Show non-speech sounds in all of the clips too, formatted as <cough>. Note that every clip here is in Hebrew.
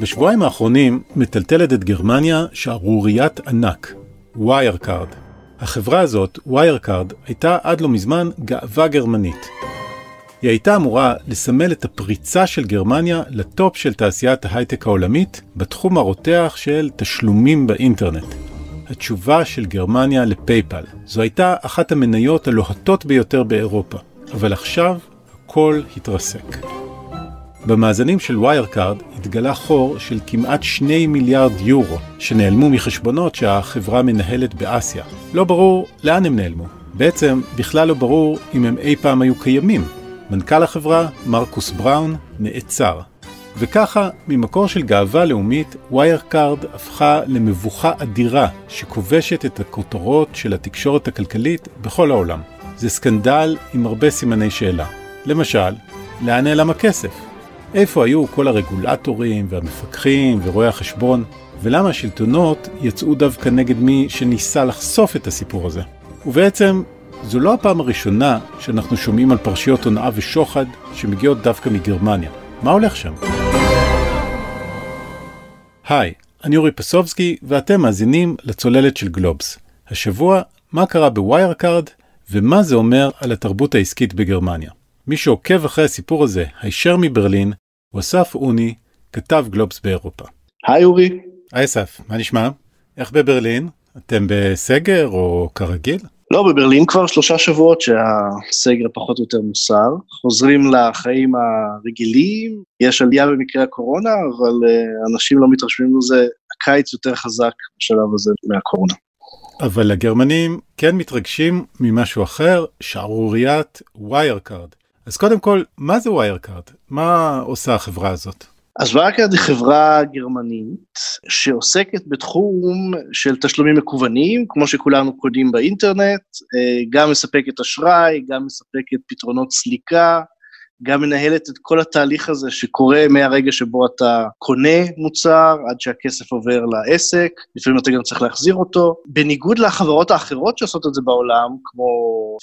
בשבועיים האחרונים מטלטלת את גרמניה שערוריית ענק, ויירקארד. החברה הזאת, ויירקארד, הייתה עד לא מזמן גאווה גרמנית. היא הייתה אמורה לסמל את הפריצה של גרמניה לטופ של תעשיית ההייטק העולמית בתחום הרותח של תשלומים באינטרנט. התשובה של גרמניה לפייפל. זו הייתה אחת המניות הלוהטות ביותר באירופה, אבל עכשיו הכל התרסק. במאזנים של ויירקארד התגלה חור של כמעט 2 מיליארד יורו שנעלמו מחשבונות שהחברה מנהלת באסיה. לא ברור לאן הם נעלמו. בעצם בכלל לא ברור אם הם אי פעם היו קיימים. מנכ"ל החברה, מרקוס בראון, נעצר. וככה, ממקור של גאווה לאומית, ויירקארד הפכה למבוכה אדירה שכובשת את הכותרות של התקשורת הכלכלית בכל העולם. זה סקנדל עם הרבה סימני שאלה. למשל, לאן נעלם הכסף? איפה היו כל הרגולטורים והמפקחים ורואי החשבון? ולמה השלטונות יצאו דווקא נגד מי שניסה לחשוף את הסיפור הזה? ובעצם, זו לא הפעם הראשונה שאנחנו שומעים על פרשיות הונאה ושוחד שמגיעות דווקא מגרמניה. מה הולך שם? היי, אני אורי פסובסקי ואתם מאזינים לצוללת של גלובס. השבוע, מה קרה בוויירקארד ומה זה אומר על התרבות העסקית בגרמניה. מי שעוקב אחרי הסיפור הזה הישר מברלין הוא אסף אוני, כתב גלובס באירופה. היי אורי. היי אסף, מה נשמע? איך בברלין? אתם בסגר או כרגיל? לא, בברלין כבר שלושה שבועות שהסגר פחות או יותר מוסר, חוזרים לחיים הרגילים, יש עלייה במקרי הקורונה, אבל אה, אנשים לא מתרשמים מזה, הקיץ יותר חזק בשלב הזה מהקורונה. אבל הגרמנים כן מתרגשים ממשהו אחר, שערוריית ויירקארד. אז קודם כל, מה זה ויירקארד? מה עושה החברה הזאת? אז ויירקארד היא חברה גרמנית שעוסקת בתחום של תשלומים מקוונים, כמו שכולנו קונים באינטרנט, אה, גם מספקת אשראי, גם מספקת פתרונות סליקה, גם מנהלת את כל התהליך הזה שקורה מהרגע שבו אתה קונה מוצר עד שהכסף עובר לעסק, לפעמים אתה גם צריך להחזיר אותו. בניגוד לחברות האחרות שעושות את זה בעולם, כמו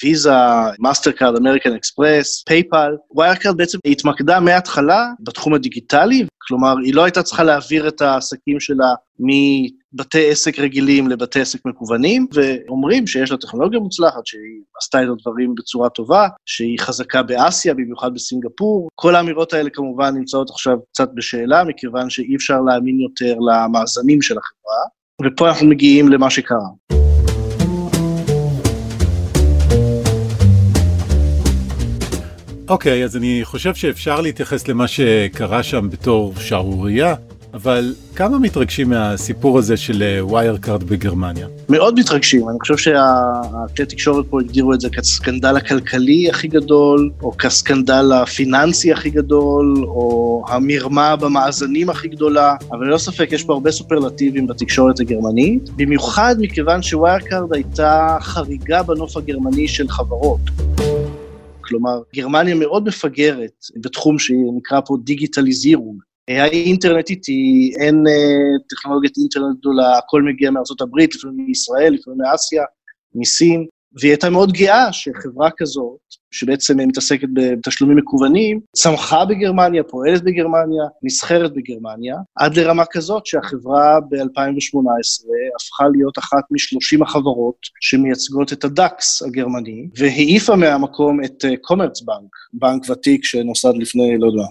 ויזה, מאסטרקארד, אמריקן אקספרס, פייפל, וויירקארד בעצם התמקדה מההתחלה בתחום הדיגיטלי, כלומר, היא לא הייתה צריכה להעביר את העסקים שלה מבתי עסק רגילים לבתי עסק מקוונים, ואומרים שיש לה טכנולוגיה מוצלחת, שהיא עשתה את הדברים בצורה טובה, שהיא חזקה באסיה, במיוחד בסינגפור. כל האמירות האלה כמובן נמצאות עכשיו קצת בשאלה, מכיוון שאי אפשר להאמין יותר למאזנים של החברה, ופה אנחנו מגיעים למה שקרה. אוקיי, אוקיי, אז אני חושב שאפשר להתייחס למה שקרה שם בתור שערורייה, אבל כמה מתרגשים מהסיפור הזה של ויירקארד אה, בגרמניה? מאוד מתרגשים, אני חושב שהכלי תקשורת פה הגדירו את זה כסקנדל הכלכלי הכי גדול, או כסקנדל הפיננסי הכי גדול, או המרמה במאזנים הכי גדולה, אבל ללא ספק יש פה הרבה סופרלטיבים בתקשורת הגרמנית, במיוחד מכיוון שוויירקארד הייתה חריגה בנוף הגרמני של חברות. כלומר, גרמניה מאוד מפגרת בתחום שנקרא פה דיגיטליזירום. האינטרנט איתי, אין אה, טכנולוגיית אינטרנט גדולה, הכל מגיע הברית, לפעמים מישראל, לפעמים מאסיה, מסין, והיא הייתה מאוד גאה שחברה כזאת, שבעצם מתעסקת בתשלומים מקוונים, צמחה בגרמניה, פועלת בגרמניה, נסחרת בגרמניה, עד לרמה כזאת שהחברה ב-2018 הפכה להיות אחת מ-30 החברות שמייצגות את הדקס הגרמני, והעיפה מהמקום את קומרץ בנק, בנק ותיק שנוסד לפני, לא יודע,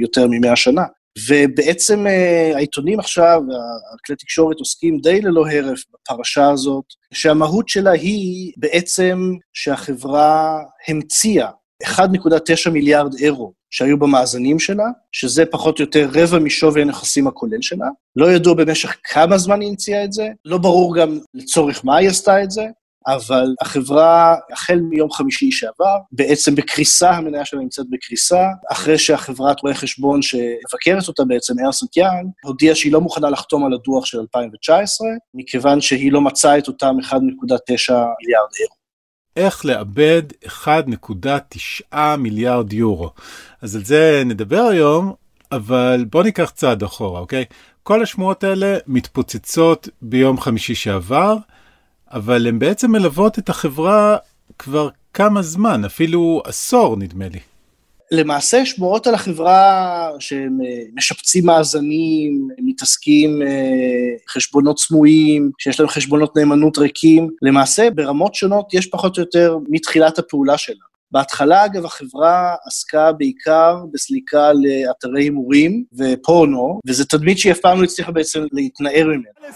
יותר מ-100 שנה. ובעצם uh, העיתונים עכשיו, הכלי תקשורת עוסקים די ללא הרף בפרשה הזאת, שהמהות שלה היא בעצם שהחברה המציאה 1.9 מיליארד אירו שהיו במאזנים שלה, שזה פחות או יותר רבע משווי הנכסים הכולל שלה. לא ידוע במשך כמה זמן היא המציאה את זה, לא ברור גם לצורך מה היא עשתה את זה, אבל החברה, החל מיום חמישי שעבר, בעצם בקריסה, המניה שלה נמצאת בקריסה, אחרי שהחברת רואי חשבון שמבקרת אותה בעצם, ארסנט יאנג, הודיעה שהיא לא מוכנה לחתום על הדוח של 2019, מכיוון שהיא לא מצאה את אותם 1.9 מיליארד אירו. איך לאבד 1.9 מיליארד יורו. אז על זה נדבר היום, אבל בוא ניקח צעד אחורה, אוקיי? כל השמועות האלה מתפוצצות ביום חמישי שעבר, אבל הן בעצם מלוות את החברה כבר כמה זמן, אפילו עשור נדמה לי. למעשה שמועות על החברה שהם אה, משפצים מאזנים, מתעסקים אה, חשבונות סמויים, שיש להם חשבונות נאמנות ריקים, למעשה ברמות שונות יש פחות או יותר מתחילת הפעולה שלה. בהתחלה, אגב, החברה עסקה בעיקר בסליקה לאתרי הימורים ופורנו, וזו תדמית שהיא אף פעם לא הצליחה בעצם להתנער ממנה.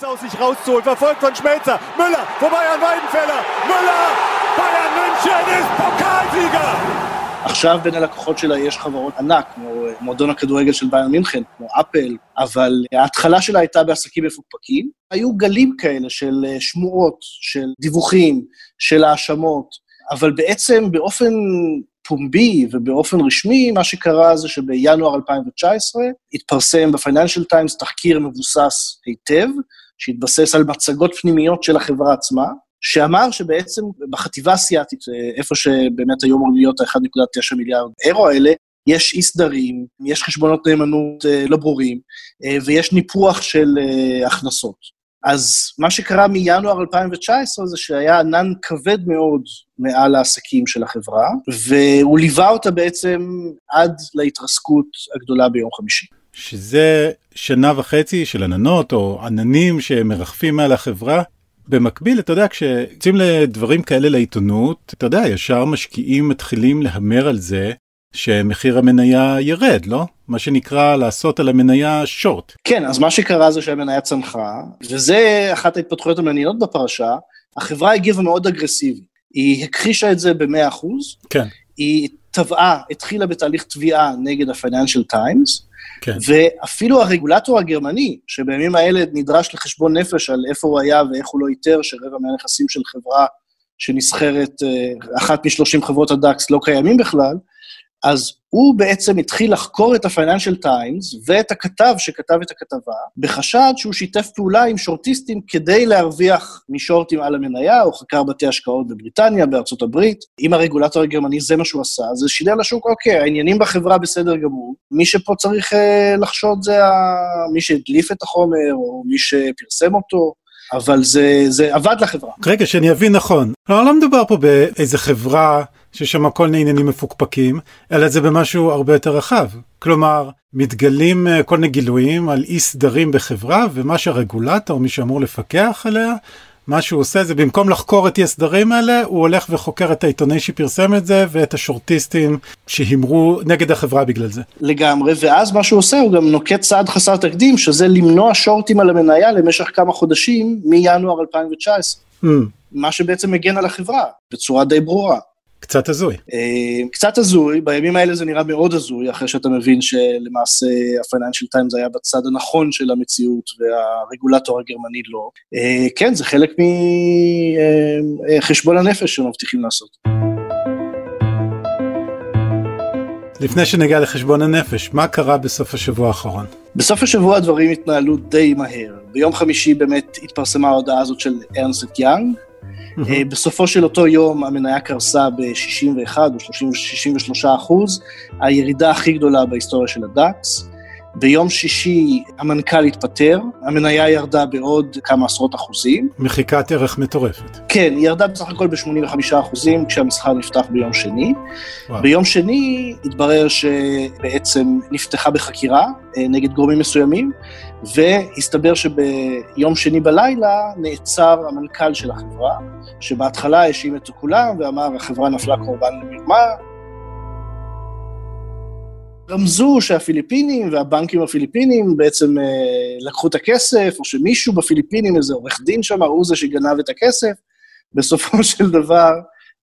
עכשיו בין הלקוחות שלה יש חברות ענק, כמו מועדון הכדורגל של ביין מינכן, כמו אפל, אבל ההתחלה שלה הייתה בעסקים מפוקפקים. היו גלים כאלה של שמועות, של דיווחים, של האשמות, אבל בעצם באופן פומבי ובאופן רשמי, מה שקרה זה שבינואר 2019 התפרסם בפייננשל טיימס תחקיר מבוסס היטב, שהתבסס על מצגות פנימיות של החברה עצמה, שאמר שבעצם בחטיבה האסיאתית, איפה שבאמת היו אמור להיות ה-1.9 מיליארד אירו האלה, יש אי סדרים, יש חשבונות נאמנות אה, לא ברורים, אה, ויש ניפוח של אה, הכנסות. אז מה שקרה מינואר 2019 זה שהיה ענן כבד מאוד מעל העסקים של החברה, והוא ליווה אותה בעצם עד להתרסקות הגדולה ביום חמישי. שזה שנה וחצי של עננות או עננים שמרחפים מעל החברה. במקביל, אתה יודע, כשיוצאים לדברים כאלה לעיתונות, אתה יודע, ישר משקיעים מתחילים להמר על זה שמחיר המניה ירד, לא? מה שנקרא לעשות על המניה שורט. כן, אז מה שקרה זה שהמניה צנחה, וזה אחת ההתפתחויות המעניינות בפרשה, החברה הגיבה מאוד אגרסיבי. היא הכחישה את זה ב-100%. כן. היא תבעה, התחילה בתהליך תביעה נגד ה-Financial Times, כן. ואפילו הרגולטור הגרמני, שבימים האלה נדרש לחשבון נפש על איפה הוא היה ואיך הוא לא איתר, שרבע מהנכסים של חברה שנסחרת, אה, אחת משלושים חברות הדאקס לא קיימים בכלל, אז הוא בעצם התחיל לחקור את ה-Financial Times ואת הכתב שכתב את הכתבה, בחשד שהוא שיתף פעולה עם שורטיסטים כדי להרוויח משורטים על המניה, או חקר בתי השקעות בבריטניה, בארצות הברית. אם הרגולטור הגרמני זה מה שהוא עשה, זה שידר לשוק, אוקיי, העניינים בחברה בסדר גמור, מי שפה צריך אה, לחשוד זה ה... מי שהדליף את החומר, או מי שפרסם אותו. אבל זה, זה עבד לחברה. רגע, שאני אבין נכון. לא, לא מדובר פה באיזה חברה שיש שם כל מיני עניינים מפוקפקים, אלא זה במשהו הרבה יותר רחב. כלומר, מתגלים אה, כל מיני גילויים על אי סדרים בחברה, ומה שהרגולטור, מי שאמור לפקח עליה, מה שהוא עושה זה במקום לחקור את אי הסדרים האלה, הוא הולך וחוקר את העיתונאי שפרסם את זה ואת השורטיסטים שהימרו נגד החברה בגלל זה. לגמרי, ואז מה שהוא עושה, הוא גם נוקט צעד חסר תקדים, שזה למנוע שורטים על המניה למשך כמה חודשים מינואר 2019. Mm. מה שבעצם מגן על החברה, בצורה די ברורה. קצת הזוי. אה, קצת הזוי, בימים האלה זה נראה מאוד הזוי, אחרי שאתה מבין שלמעשה ה-Financial Times היה בצד הנכון של המציאות והרגולטור הגרמני לא. אה, כן, זה חלק מחשבון אה, הנפש שמבטיחים לעשות. לפני שניגע לחשבון הנפש, מה קרה בסוף השבוע האחרון? בסוף השבוע הדברים התנהלו די מהר. ביום חמישי באמת התפרסמה ההודעה הזאת של ארנסט יאנג, בסופו של אותו יום המניה קרסה ב-61 או 63 אחוז, הירידה הכי גדולה בהיסטוריה של הדאקס. ביום שישי המנכ"ל התפטר, המניה ירדה בעוד כמה עשרות אחוזים. מחיקת ערך מטורפת. כן, היא ירדה בסך הכל ב-85 אחוזים כשהמסחר נפתח ביום שני. וואו. ביום שני התברר שבעצם נפתחה בחקירה אה, נגד גורמים מסוימים, והסתבר שביום שני בלילה נעצר המנכ"ל של החברה, שבהתחלה האשים את כולם ואמר החברה נפלה קורבן למרמה, רמזו שהפיליפינים והבנקים הפיליפינים בעצם אה, לקחו את הכסף, או שמישהו בפיליפינים, איזה עורך דין שם, הוא זה שגנב את הכסף. בסופו <laughs> של דבר,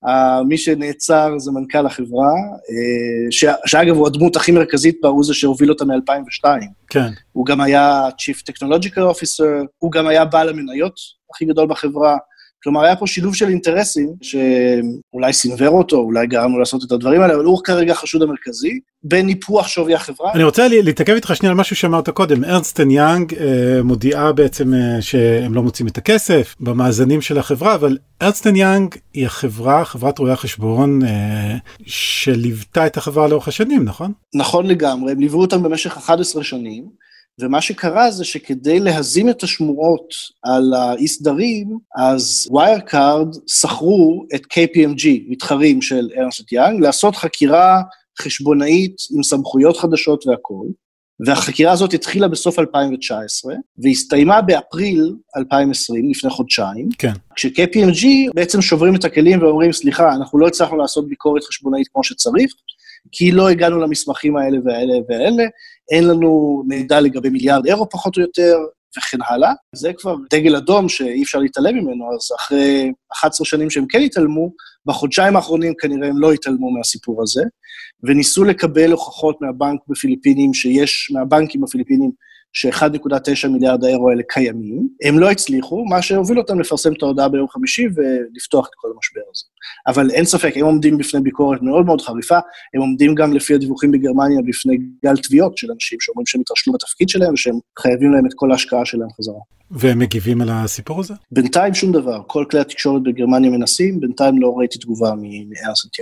אה, מי שנעצר זה מנכ"ל החברה, אה, ש, שאגב, הוא הדמות הכי מרכזית בה, הוא זה שהוביל אותה מ-2002. כן. הוא גם היה Chief Technological Officer, הוא גם היה בעל המניות הכי גדול בחברה. כלומר, היה פה שילוב של אינטרסים שאולי סינוור אותו, אולי גרם לו לעשות את הדברים האלה, אבל הוא כרגע החשוד המרכזי, בניפוח שווי החברה. אני רוצה להתעכב איתך שנייה על משהו שאמרת קודם, ארנסטן יאנג אה, מודיעה בעצם אה, שהם לא מוצאים את הכסף במאזנים של החברה, אבל ארנסטן יאנג היא החברה, חברת רואי החשבון, אה, שליוותה את החברה לאורך השנים, נכון? נכון לגמרי, הם ליוו אותם במשך 11 שנים. ומה שקרה זה שכדי להזים את השמועות על האי סדרים, אז ויירקארד שכרו את KPMG, מתחרים של ארנסט יאנג, לעשות חקירה חשבונאית עם סמכויות חדשות והכול, והחקירה הזאת התחילה בסוף 2019, והסתיימה באפריל 2020, לפני חודשיים. כן. כש-KPMG בעצם שוברים את הכלים ואומרים, סליחה, אנחנו לא הצלחנו לעשות ביקורת חשבונאית כמו שצריך, כי לא הגענו למסמכים האלה והאלה והאלה, אין לנו מידע לגבי מיליארד אירו פחות או יותר, וכן הלאה. זה כבר דגל אדום שאי אפשר להתעלם ממנו, אז אחרי 11 שנים שהם כן התעלמו, בחודשיים האחרונים כנראה הם לא התעלמו מהסיפור הזה, וניסו לקבל הוכחות מהבנק בפיליפינים שיש, מהבנקים בפיליפינים, ש-1.9 מיליארד האירו האלה קיימים. הם לא הצליחו, מה שהוביל אותם לפרסם את ההודעה ביום חמישי ולפתוח את כל המשבר הזה. אבל אין ספק, הם עומדים בפני ביקורת מאוד מאוד חריפה, הם עומדים גם לפי הדיווחים בגרמניה בפני גל תביעות של אנשים שאומרים שהם התרשלו בתפקיד שלהם ושהם חייבים להם את כל ההשקעה שלהם חזרה. והם מגיבים על הסיפור הזה? בינתיים שום דבר, כל כלי התקשורת בגרמניה מנסים, בינתיים לא ראיתי תגובה מארסנט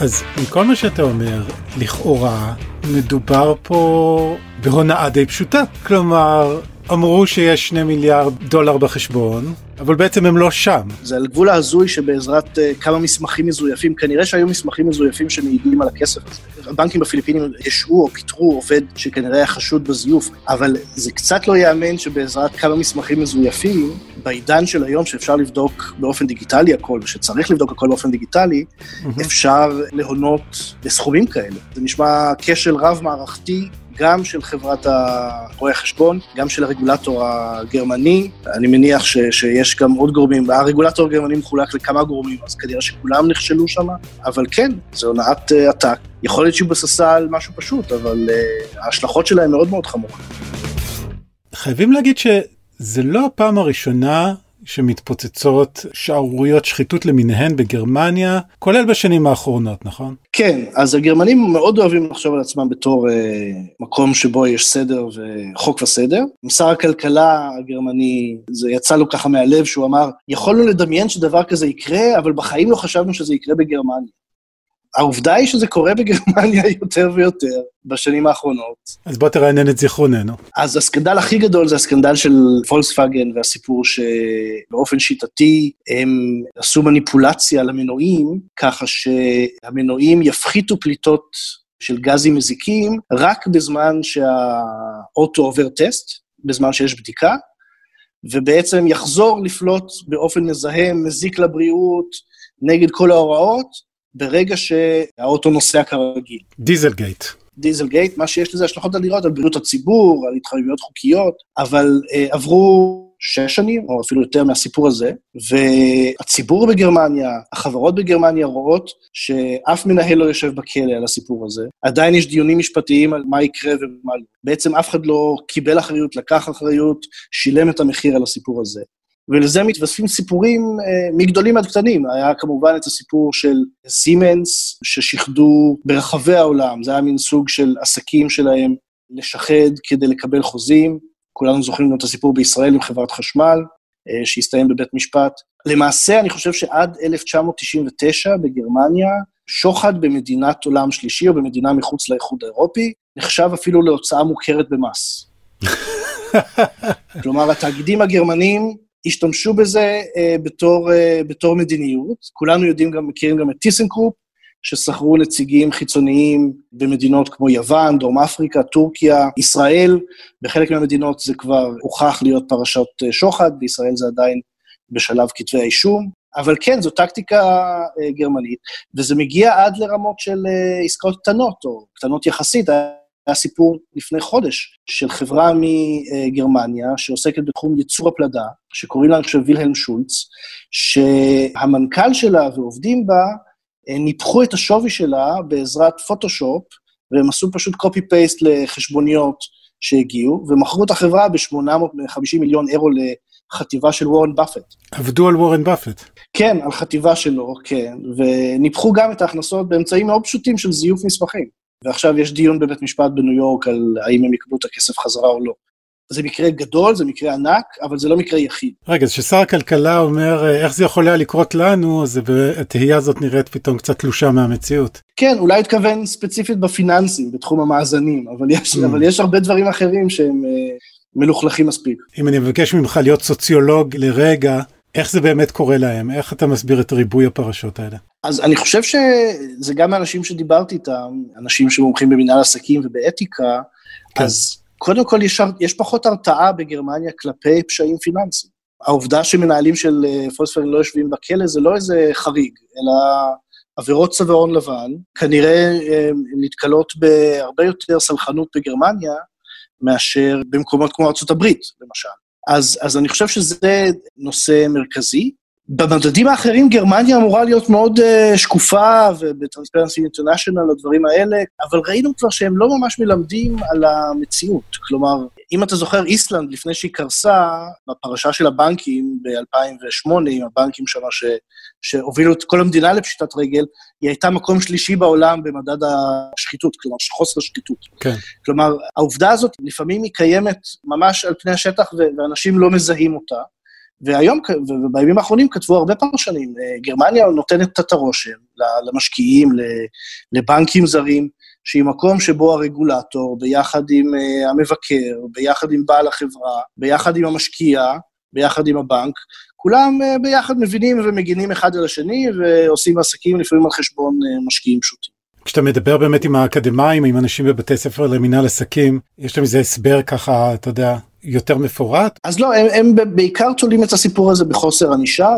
אז מכל מה שאתה אומר, לכאורה מדובר פה בהונאה די פשוטה. כלומר, אמרו שיש שני מיליארד דולר בחשבון, אבל בעצם הם לא שם. זה על גבול ההזוי שבעזרת uh, כמה מסמכים מזויפים, כנראה שהיו מסמכים מזויפים שמעידים על הכסף הזה. הבנקים בפיליפינים השעו או פיטרו עובד שכנראה היה חשוד בזיוף, אבל זה קצת לא ייאמן שבעזרת כמה מסמכים מזויפים, בעידן של היום שאפשר לבדוק באופן דיגיטלי הכל, ושצריך לבדוק הכל באופן דיגיטלי, mm-hmm. אפשר להונות בסכומים כאלה. זה נשמע כשל רב-מערכתי גם של חברת רואי החשבון, גם של הרגולטור הגרמני. אני מניח ש, שיש גם עוד גורמים, הרגולטור הגרמני מחולק לכמה גורמים, אז כנראה שכולם נכשלו שם, אבל כן, זו הונאת uh, עתק. יכול להיות שהיא בססה על משהו פשוט, אבל uh, ההשלכות שלהם מאוד מאוד חמורות. חייבים להגיד שזה לא הפעם הראשונה שמתפוצצות שערוריות שחיתות למיניהן בגרמניה, כולל בשנים האחרונות, נכון? כן, אז הגרמנים מאוד אוהבים לחשוב על עצמם בתור אה, מקום שבו יש סדר וחוק וסדר. שר הכלכלה הגרמני, זה יצא לו ככה מהלב, שהוא אמר, יכולנו לדמיין שדבר כזה יקרה, אבל בחיים לא חשבנו שזה יקרה בגרמניה. העובדה היא שזה קורה בגרמניה <laughs> יותר ויותר בשנים האחרונות. אז בוא תרענן את זיכרוננו. אז הסקנדל הכי גדול זה הסקנדל של פולקסווגן והסיפור שבאופן שיטתי הם עשו מניפולציה למנועים, ככה שהמנועים יפחיתו פליטות של גזים מזיקים רק בזמן שהאוטו עובר טסט, בזמן שיש בדיקה, ובעצם יחזור לפלוט באופן מזהם, מזיק לבריאות, נגד כל ההוראות, ברגע שהאוטו נוסע כרגיל. דיזלגייט. דיזלגייט, מה שיש לזה השלכות אדירות על בריאות הציבור, על התחייבויות חוקיות, אבל אה, עברו שש שנים, או אפילו יותר מהסיפור הזה, והציבור בגרמניה, החברות בגרמניה רואות שאף מנהל לא יושב בכלא על הסיפור הזה. עדיין יש דיונים משפטיים על מה יקרה ומה לא. בעצם אף אחד לא קיבל אחריות, לקח אחריות, שילם את המחיר על הסיפור הזה. ולזה מתווספים סיפורים אה, מגדולים עד קטנים. היה כמובן את הסיפור של סימנס, ששיחדו ברחבי העולם, זה היה מין סוג של עסקים שלהם לשחד כדי לקבל חוזים. כולנו זוכרים גם את הסיפור בישראל עם חברת חשמל, אה, שהסתיים בבית משפט. למעשה, אני חושב שעד 1999 בגרמניה, שוחד במדינת עולם שלישי או במדינה מחוץ לאיחוד האירופי, נחשב אפילו להוצאה מוכרת במס. <laughs> כלומר, התאגידים הגרמנים השתמשו בזה אה, בתור, אה, בתור מדיניות. כולנו יודעים גם, מכירים גם את טיסנקרופ, ששכרו נציגים חיצוניים במדינות כמו יוון, דרום אפריקה, טורקיה, ישראל. בחלק מהמדינות זה כבר הוכח להיות פרשות אה, שוחד, בישראל זה עדיין בשלב כתבי האישום. אבל כן, זו טקטיקה גרמנית, וזה מגיע עד לרמות של עסקאות קטנות, או קטנות יחסית. היה סיפור לפני חודש של חברה מגרמניה שעוסקת בתחום ייצור הפלדה, שקוראים לה, אני חושב, וילהלם שולץ, שהמנכ"ל שלה ועובדים בה אה, ניפחו את השווי שלה בעזרת פוטושופ, והם עשו פשוט copy-paste לחשבוניות שהגיעו, ומכרו את החברה ב-850 מיליון אירו לחטיבה של וורן באפט. עבדו על וורן באפט. כן, על חטיבה שלו, כן, וניפחו גם את ההכנסות באמצעים מאוד פשוטים של זיוף מסמכים. ועכשיו יש דיון בבית משפט בניו יורק על האם הם יקבלו את הכסף חזרה או לא. זה מקרה גדול, זה מקרה ענק, אבל זה לא מקרה יחיד. רגע, אז כששר הכלכלה אומר אה, איך זה יכול היה לקרות לנו, אז התהייה הזאת נראית פתאום קצת תלושה מהמציאות. כן, אולי התכוון ספציפית בפיננסים, בתחום המאזנים, אבל יש, mm. אבל יש הרבה דברים אחרים שהם uh, מלוכלכים מספיק. אם אני מבקש ממך להיות סוציולוג לרגע, איך זה באמת קורה להם? איך אתה מסביר את ריבוי הפרשות האלה? אז אני חושב שזה גם האנשים שדיברתי איתם, אנשים שמומחים במנהל עסקים ובאתיקה, כן. אז קודם כל יש, יש פחות הרתעה בגרמניה כלפי פשעים פיננסיים. העובדה שמנהלים של פולספייגן לא יושבים בכלא זה לא איזה חריג, אלא עבירות צווארון לבן, כנראה נתקלות בהרבה יותר סלחנות בגרמניה מאשר במקומות כמו ארה"ב, למשל. אז, אז אני חושב שזה נושא מרכזי. במדדים האחרים גרמניה אמורה להיות מאוד uh, שקופה, ובטרנספרנסי אינטרנשיונל, הדברים האלה, אבל ראינו כבר שהם לא ממש מלמדים על המציאות. כלומר, אם אתה זוכר, איסלנד, לפני שהיא קרסה, בפרשה של הבנקים ב-2008, עם הבנקים שם ש... שהובילו את כל המדינה לפשיטת רגל, היא הייתה מקום שלישי בעולם במדד השחיתות, כלומר, חוסר שחיתות. כן. כלומר, העובדה הזאת, לפעמים היא קיימת ממש על פני השטח, ואנשים לא מזהים אותה. והיום, ובימים האחרונים כתבו הרבה פרשנים, אה, גרמניה נותנת את הרושם למשקיעים, לבנקים זרים, שהיא מקום שבו הרגולטור, ביחד עם uh, המבקר, ביחד עם בעל החברה, ביחד עם המשקיע, ביחד עם הבנק, כולם uh, ביחד מבינים ומגינים אחד על השני ועושים עסקים לפעמים על חשבון משקיעים פשוטים. כשאתה מדבר באמת עם האקדמאים, עם אנשים בבתי ספר למינהל עסקים, יש להם איזה הסבר ככה, אתה יודע, יותר מפורט? אז לא, הם, הם בעיקר תולים את הסיפור הזה בחוסר ענישה,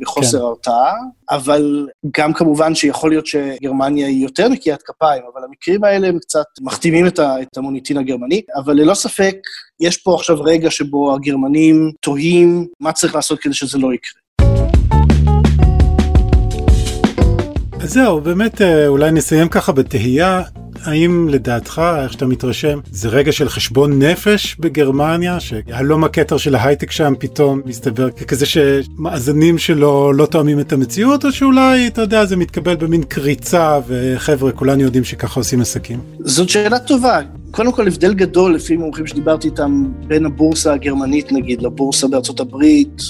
בחוסר כן. הרתעה, אבל גם כמובן שיכול להיות שגרמניה היא יותר נקיית כפיים, אבל המקרים האלה הם קצת מחתימים את, ה, את המוניטין הגרמני, אבל ללא ספק, יש פה עכשיו רגע שבו הגרמנים תוהים מה צריך לעשות כדי שזה לא יקרה. אז זהו, באמת אה, אולי נסיים ככה בתהייה האם לדעתך, איך שאתה מתרשם, זה רגע של חשבון נפש בגרמניה, שהלום הכתר של ההייטק שם פתאום מסתבר ככזה שמאזנים שלו לא תואמים את המציאות, או שאולי, אתה יודע, זה מתקבל במין קריצה, וחבר'ה, כולנו יודעים שככה עושים עסקים? זאת שאלה טובה. קודם כל, הבדל גדול, לפי מומחים שדיברתי איתם, בין הבורסה הגרמנית, נגיד, לבורסה בארצות הברית.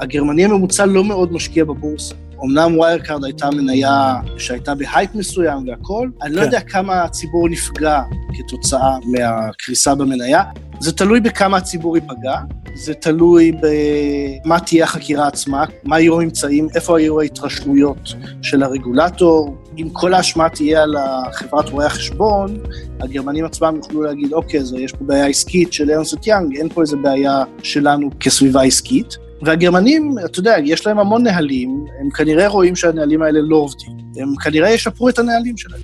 הגרמני הממוצע לא מאוד משקיע בבורסה. אמנם ויירקארד הייתה מניה שהייתה בהייפ מסוים והכול, אני לא כן. לא יודע כמה הציבור נפגע כתוצאה מהקריסה במניה. זה תלוי בכמה הציבור ייפגע, זה תלוי במה תהיה החקירה עצמה, מה יהיו הממצאים, איפה יהיו ההתרשלויות של הרגולטור. אם כל האשמה תהיה על חברת רואי החשבון, הגרמנים עצמם יוכלו להגיד, אוקיי, אז יש פה בעיה עסקית של ארנסט יאנג, אין פה איזה בעיה שלנו כסביבה עסקית. והגרמנים, אתה יודע, יש להם המון נהלים, הם כנראה רואים שהנהלים האלה לא עובדים. הם כנראה ישפרו את הנהלים שלהם.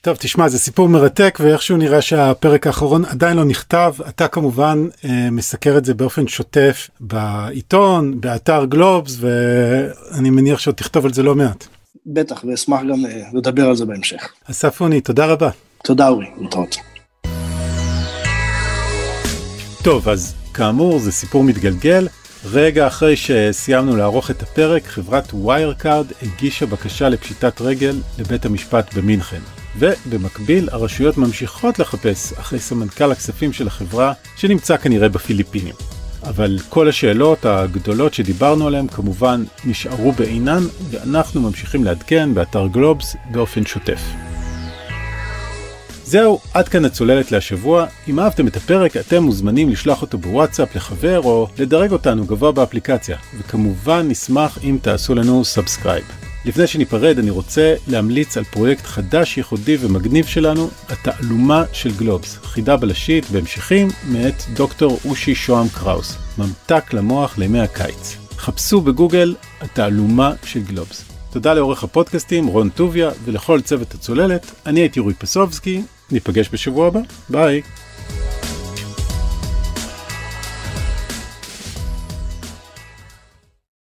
טוב, תשמע, זה סיפור מרתק, ואיכשהו נראה שהפרק האחרון עדיין לא נכתב. אתה כמובן אה, מסקר את זה באופן שוטף בעיתון, באתר גלובס, ואני מניח שעוד תכתוב על זה לא מעט. בטח, ואשמח גם אה, לדבר על זה בהמשך. אסף אוני, תודה רבה. תודה אורי, להתראות. טוב, אז כאמור, זה סיפור מתגלגל. רגע אחרי שסיימנו לערוך את הפרק, חברת ויירקארד הגישה בקשה לפשיטת רגל לבית המשפט במינכן. ובמקביל, הרשויות ממשיכות לחפש אחרי סמנכ"ל הכספים של החברה, שנמצא כנראה בפיליפינים. אבל כל השאלות הגדולות שדיברנו עליהן כמובן נשארו בעינן, ואנחנו ממשיכים לעדכן באתר גלובס באופן שוטף. זהו, עד כאן הצוללת להשבוע. אם אהבתם את הפרק, אתם מוזמנים לשלוח אותו בוואטסאפ לחבר או לדרג אותנו גבוה באפליקציה, וכמובן נשמח אם תעשו לנו סאבסקרייב. לפני שניפרד, אני רוצה להמליץ על פרויקט חדש, ייחודי ומגניב שלנו, התעלומה של גלובס, חידה בלשית בהמשכים מאת דוקטור אושי שוהם קראוס, ממתק למוח לימי הקיץ. חפשו בגוגל התעלומה של גלובס. תודה לעורך הפודקאסטים רון טוביה ולכל צוות הצוללת, אני הייתי רועי פסובסקי, ניפגש בשבוע הבא, ביי.